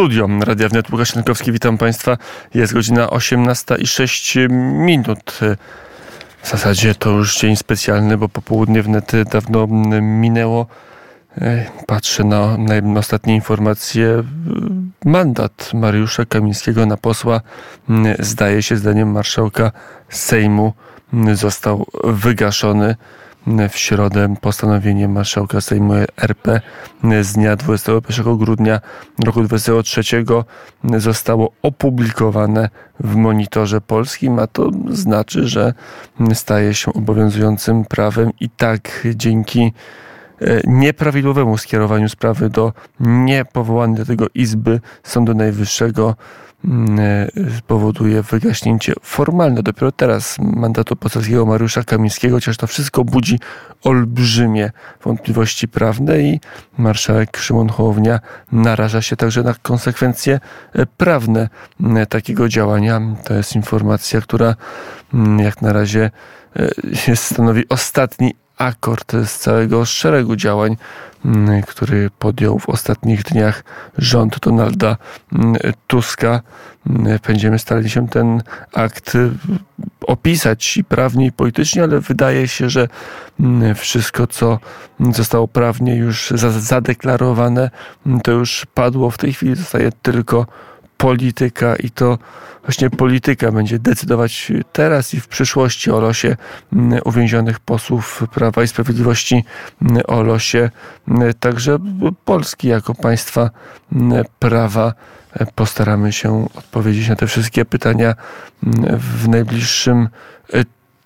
studio Radia Wnet. Łukasz witam Państwa. Jest godzina 18 i 6 minut. W zasadzie to już dzień specjalny, bo popołudnie wnet dawno minęło. Patrzę na, na ostatnie informacje. Mandat Mariusza Kamińskiego na posła zdaje się zdaniem marszałka Sejmu został wygaszony w środę postanowienie marszałka Sejmu RP z dnia 21 grudnia roku 2023 zostało opublikowane w monitorze polskim, a to znaczy, że staje się obowiązującym prawem i tak dzięki e, nieprawidłowemu skierowaniu sprawy do niepowołanej do tego Izby Sądu Najwyższego spowoduje wygaśnięcie formalne dopiero teraz mandatu poselskiego Mariusza Kamińskiego, chociaż to wszystko budzi olbrzymie wątpliwości prawne i marszałek Szymon Hołownia naraża się także na konsekwencje e, prawne mm, takiego działania. To jest informacja, która mm, jak na razie e, stanowi ostatni akord z całego szeregu działań, mm, który podjął w ostatnich dniach rząd Donalda mm, Tuska. Mm, będziemy starali się ten akt opisać i prawnie, i politycznie, ale wydaje się, że wszystko, co zostało prawnie już zadeklarowane, to już padło. W tej chwili zostaje tylko polityka i to właśnie polityka będzie decydować teraz i w przyszłości o losie mm, uwięzionych posłów Prawa i Sprawiedliwości, mm, o losie mm, także Polski jako państwa prawa. Postaramy się odpowiedzieć na te wszystkie pytania w najbliższym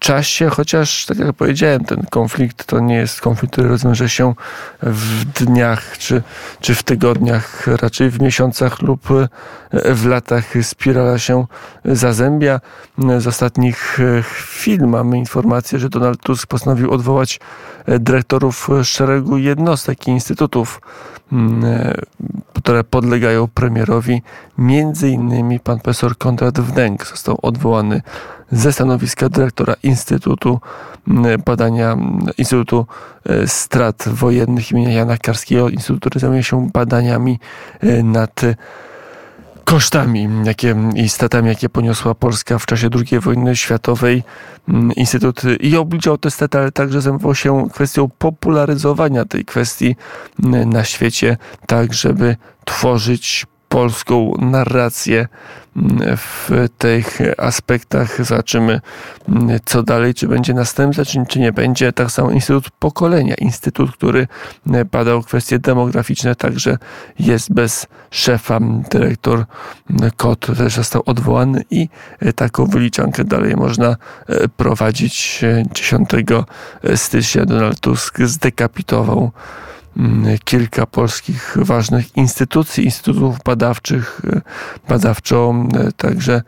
czasie, chociaż tak jak powiedziałem, ten konflikt to nie jest konflikt, który rozwiąże się w dniach czy, czy w tygodniach, raczej w miesiącach lub w latach. Spirala się zazębia. Z ostatnich chwil mamy informację, że Donald Tusk postanowił odwołać dyrektorów szeregu jednostek i instytutów, które podlegają premierowi. Między innymi pan profesor Konrad Wnęk został odwołany ze stanowiska dyrektora Instytutu Badania Instytutu e, Strat Wojennych imienia Jana Karskiego, Instytutu, który zajmuje się badaniami e, nad kosztami jakie, i stratami, jakie poniosła Polska w czasie II wojny światowej. Instytut i obliczał te straty, ale także zajmował się kwestią popularyzowania tej kwestii na świecie, tak żeby tworzyć polską narrację mm, w tych aspektach. Zobaczymy, mm, co dalej, czy będzie następca, czy, czy nie będzie. Tak samo Instytut Pokolenia, Instytut, który mm, badał kwestie demograficzne, także jest bez szefa. Dyrektor Kot też został odwołany i e, taką wyliczankę dalej można e, prowadzić. 10 e, stycznia Donald Tusk zdekapitował kilka polskich ważnych instytucji, instytutów badawczych, e, badawczo, e, także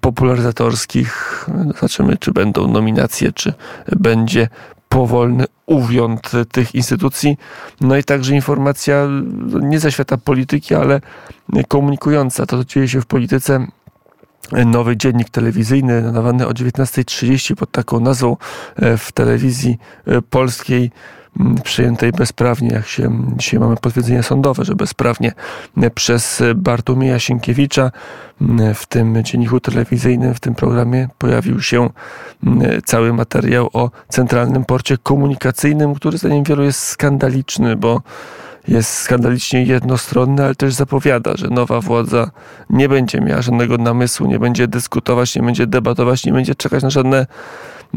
popularyzatorskich. Zobaczymy, czy będą nominacje, czy będzie powolny uwiąd tych instytucji. No i także informacja nie ze świata polityki, ale komunikująca to, co dzieje się w polityce nowy dziennik telewizyjny nadawany o 19.30 pod taką nazwą w telewizji polskiej przyjętej bezprawnie, jak się dzisiaj mamy potwierdzenie sądowe, że bezprawnie przez Bartłomieja Sienkiewicza w tym dzienniku telewizyjnym, w tym programie pojawił się cały materiał o Centralnym Porcie Komunikacyjnym, który zdaniem wielu jest skandaliczny, bo jest skandalicznie jednostronny, ale też zapowiada, że nowa władza nie będzie miała żadnego namysłu, nie będzie dyskutować, nie będzie debatować, nie będzie czekać na żadne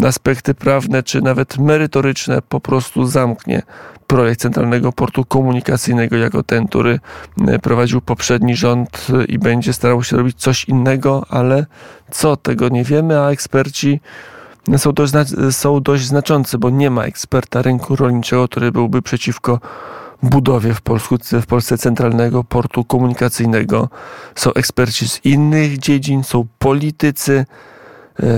aspekty prawne czy nawet merytoryczne po prostu zamknie projekt Centralnego Portu Komunikacyjnego jako ten, który e, prowadził poprzedni rząd i będzie starał się robić coś innego, ale co tego nie wiemy, a eksperci są dość, są dość znaczący, bo nie ma eksperta rynku rolniczego, który byłby przeciwko budowie w, Polsku, w Polsce centralnego portu komunikacyjnego. Są eksperci z innych dziedzin, są politycy, E,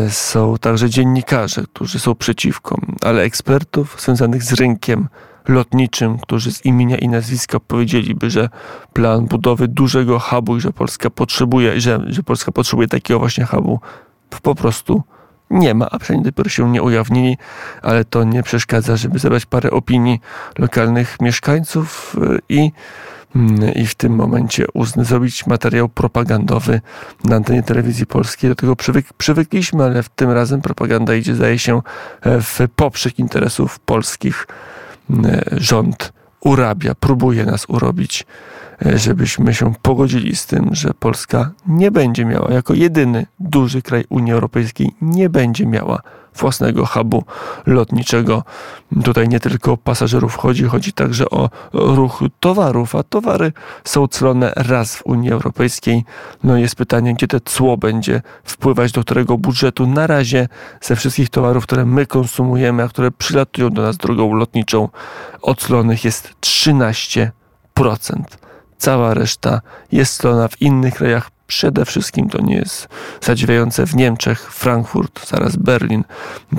są także dziennikarze, którzy są przeciwko, ale ekspertów związanych z rynkiem lotniczym, którzy z imienia i nazwiska powiedzieliby, że plan budowy dużego hubu i że Polska potrzebuje, że, że Polska potrzebuje takiego właśnie hubu, po prostu nie ma, a przynajmniej dopiero się nie ujawnili, ale to nie przeszkadza, żeby zebrać parę opinii lokalnych mieszkańców e, i i w tym momencie zrobić materiał propagandowy na antenie telewizji polskiej. Do tego przywyk, przywykliśmy, ale tym razem propaganda idzie, zdaje się, w poprzek interesów polskich. Rząd urabia, próbuje nas urobić, e, żebyśmy się pogodzili z tym, że Polska nie będzie miała, jako jedyny duży kraj Unii Europejskiej, nie będzie miała własnego hubu lotniczego. Tutaj nie tylko o pasażerów chodzi, chodzi także o ruch towarów, a towary są clone raz w Unii Europejskiej. No jest pytanie, gdzie te cło będzie wpływać do którego budżetu. Na razie ze wszystkich towarów, które my konsumujemy, a które przylatują do nas drogą lotniczą, oclonych jest 13%. Cała reszta jest clona w innych krajach Przede wszystkim to nie jest zadziwiające w Niemczech, Frankfurt, zaraz Berlin.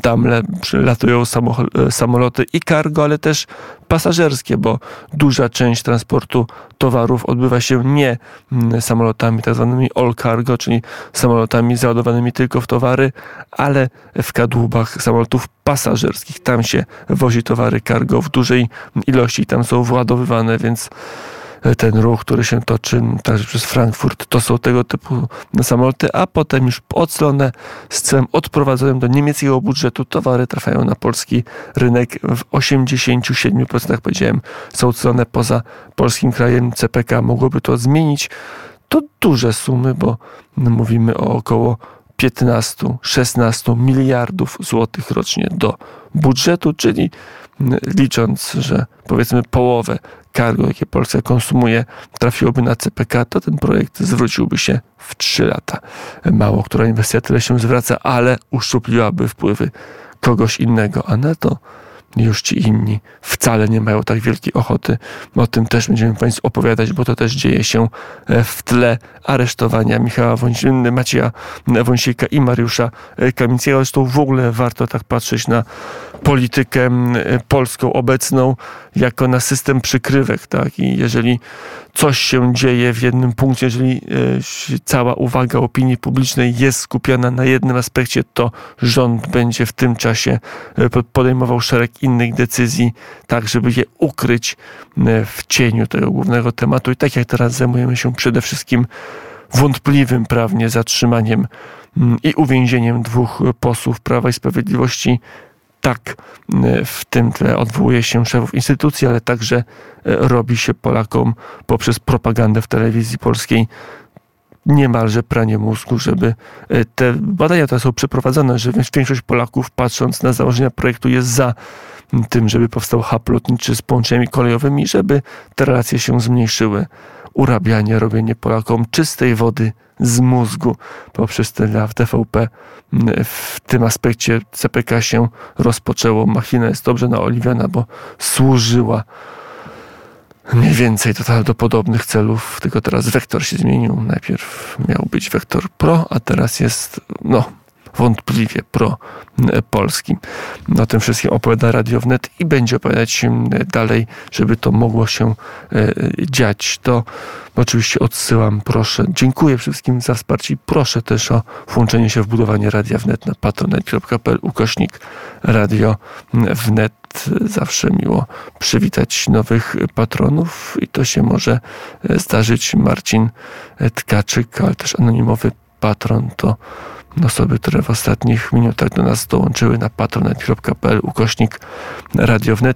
Tam latują e, samoloty i cargo, ale też pasażerskie, bo duża część transportu towarów odbywa się nie mm, samolotami tak zwanymi all cargo, czyli samolotami załadowanymi tylko w towary, ale w kadłubach samolotów pasażerskich. Tam się wozi towary cargo w dużej ilości, tam są władowywane, więc ten ruch, który się toczy także przez Frankfurt, to są tego typu samoloty, a potem już odslone z celem odprowadzonym do niemieckiego budżetu towary trafiają na polski rynek w 87% powiedziałem są odslone poza polskim krajem. CPK mogłoby to zmienić. To duże sumy, bo mówimy o około 15-16 miliardów złotych rocznie do budżetu, czyli licząc, że powiedzmy połowę cargo, jakie Polska konsumuje, trafiłoby na CPK, to ten projekt zwróciłby się w 3 lata. Mało która inwestycja tyle się zwraca, ale uszczupliłaby wpływy kogoś innego, a na to już ci inni wcale nie mają tak wielkiej ochoty. O tym też będziemy Państwu opowiadać, bo to też dzieje się e, w tle aresztowania Michała Wąsiny, Macieja Wąsika i Mariusza e, Kamińskiego. Zresztą w ogóle warto tak patrzeć na politykę e, polską obecną jako na system przykrywek. Tak? I jeżeli coś się dzieje w jednym punkcie, jeżeli cała uwaga opinii publicznej jest skupiona na jednym aspekcie, to rząd będzie w tym czasie podejmował szereg innych decyzji, tak żeby je ukryć e, w cieniu tego głównego tematu. I tak jak teraz zajmujemy się przede wszystkim wątpliwym prawnie zatrzymaniem mm, i uwięzieniem dwóch posłów Prawa i Sprawiedliwości, tak e, w tym tle odwołuje się szefów instytucji, ale także e, robi się Polakom poprzez propagandę w telewizji polskiej niemalże pranie mózgu, żeby te badania te są przeprowadzone, że większość Polaków patrząc na założenia projektu jest za tym, żeby powstał hub lotniczy z połączeniami kolejowymi, żeby te relacje się zmniejszyły. Urabianie, robienie Polakom czystej wody z mózgu poprzez tyle w TVP. W tym aspekcie CPK się rozpoczęło. Machina jest dobrze naoliwiona, bo służyła mniej więcej to do podobnych celów, tylko teraz wektor się zmienił. Najpierw miał być wektor pro, a teraz jest, no, wątpliwie pro-polskim. O tym wszystkim opowiada Radio Wnet i będzie opowiadać dalej, żeby to mogło się e, dziać. To oczywiście odsyłam, proszę. Dziękuję wszystkim za wsparcie i proszę też o włączenie się w budowanie Radia Wnet na patronet.pl ukośnik Radio Wnet. Zawsze miło przywitać nowych patronów i to się może e, zdarzyć. Marcin Tkaczyk, ale też anonimowy patron to osoby, które w ostatnich minutach do nas dołączyły na patronet.pl ukośnik radiownet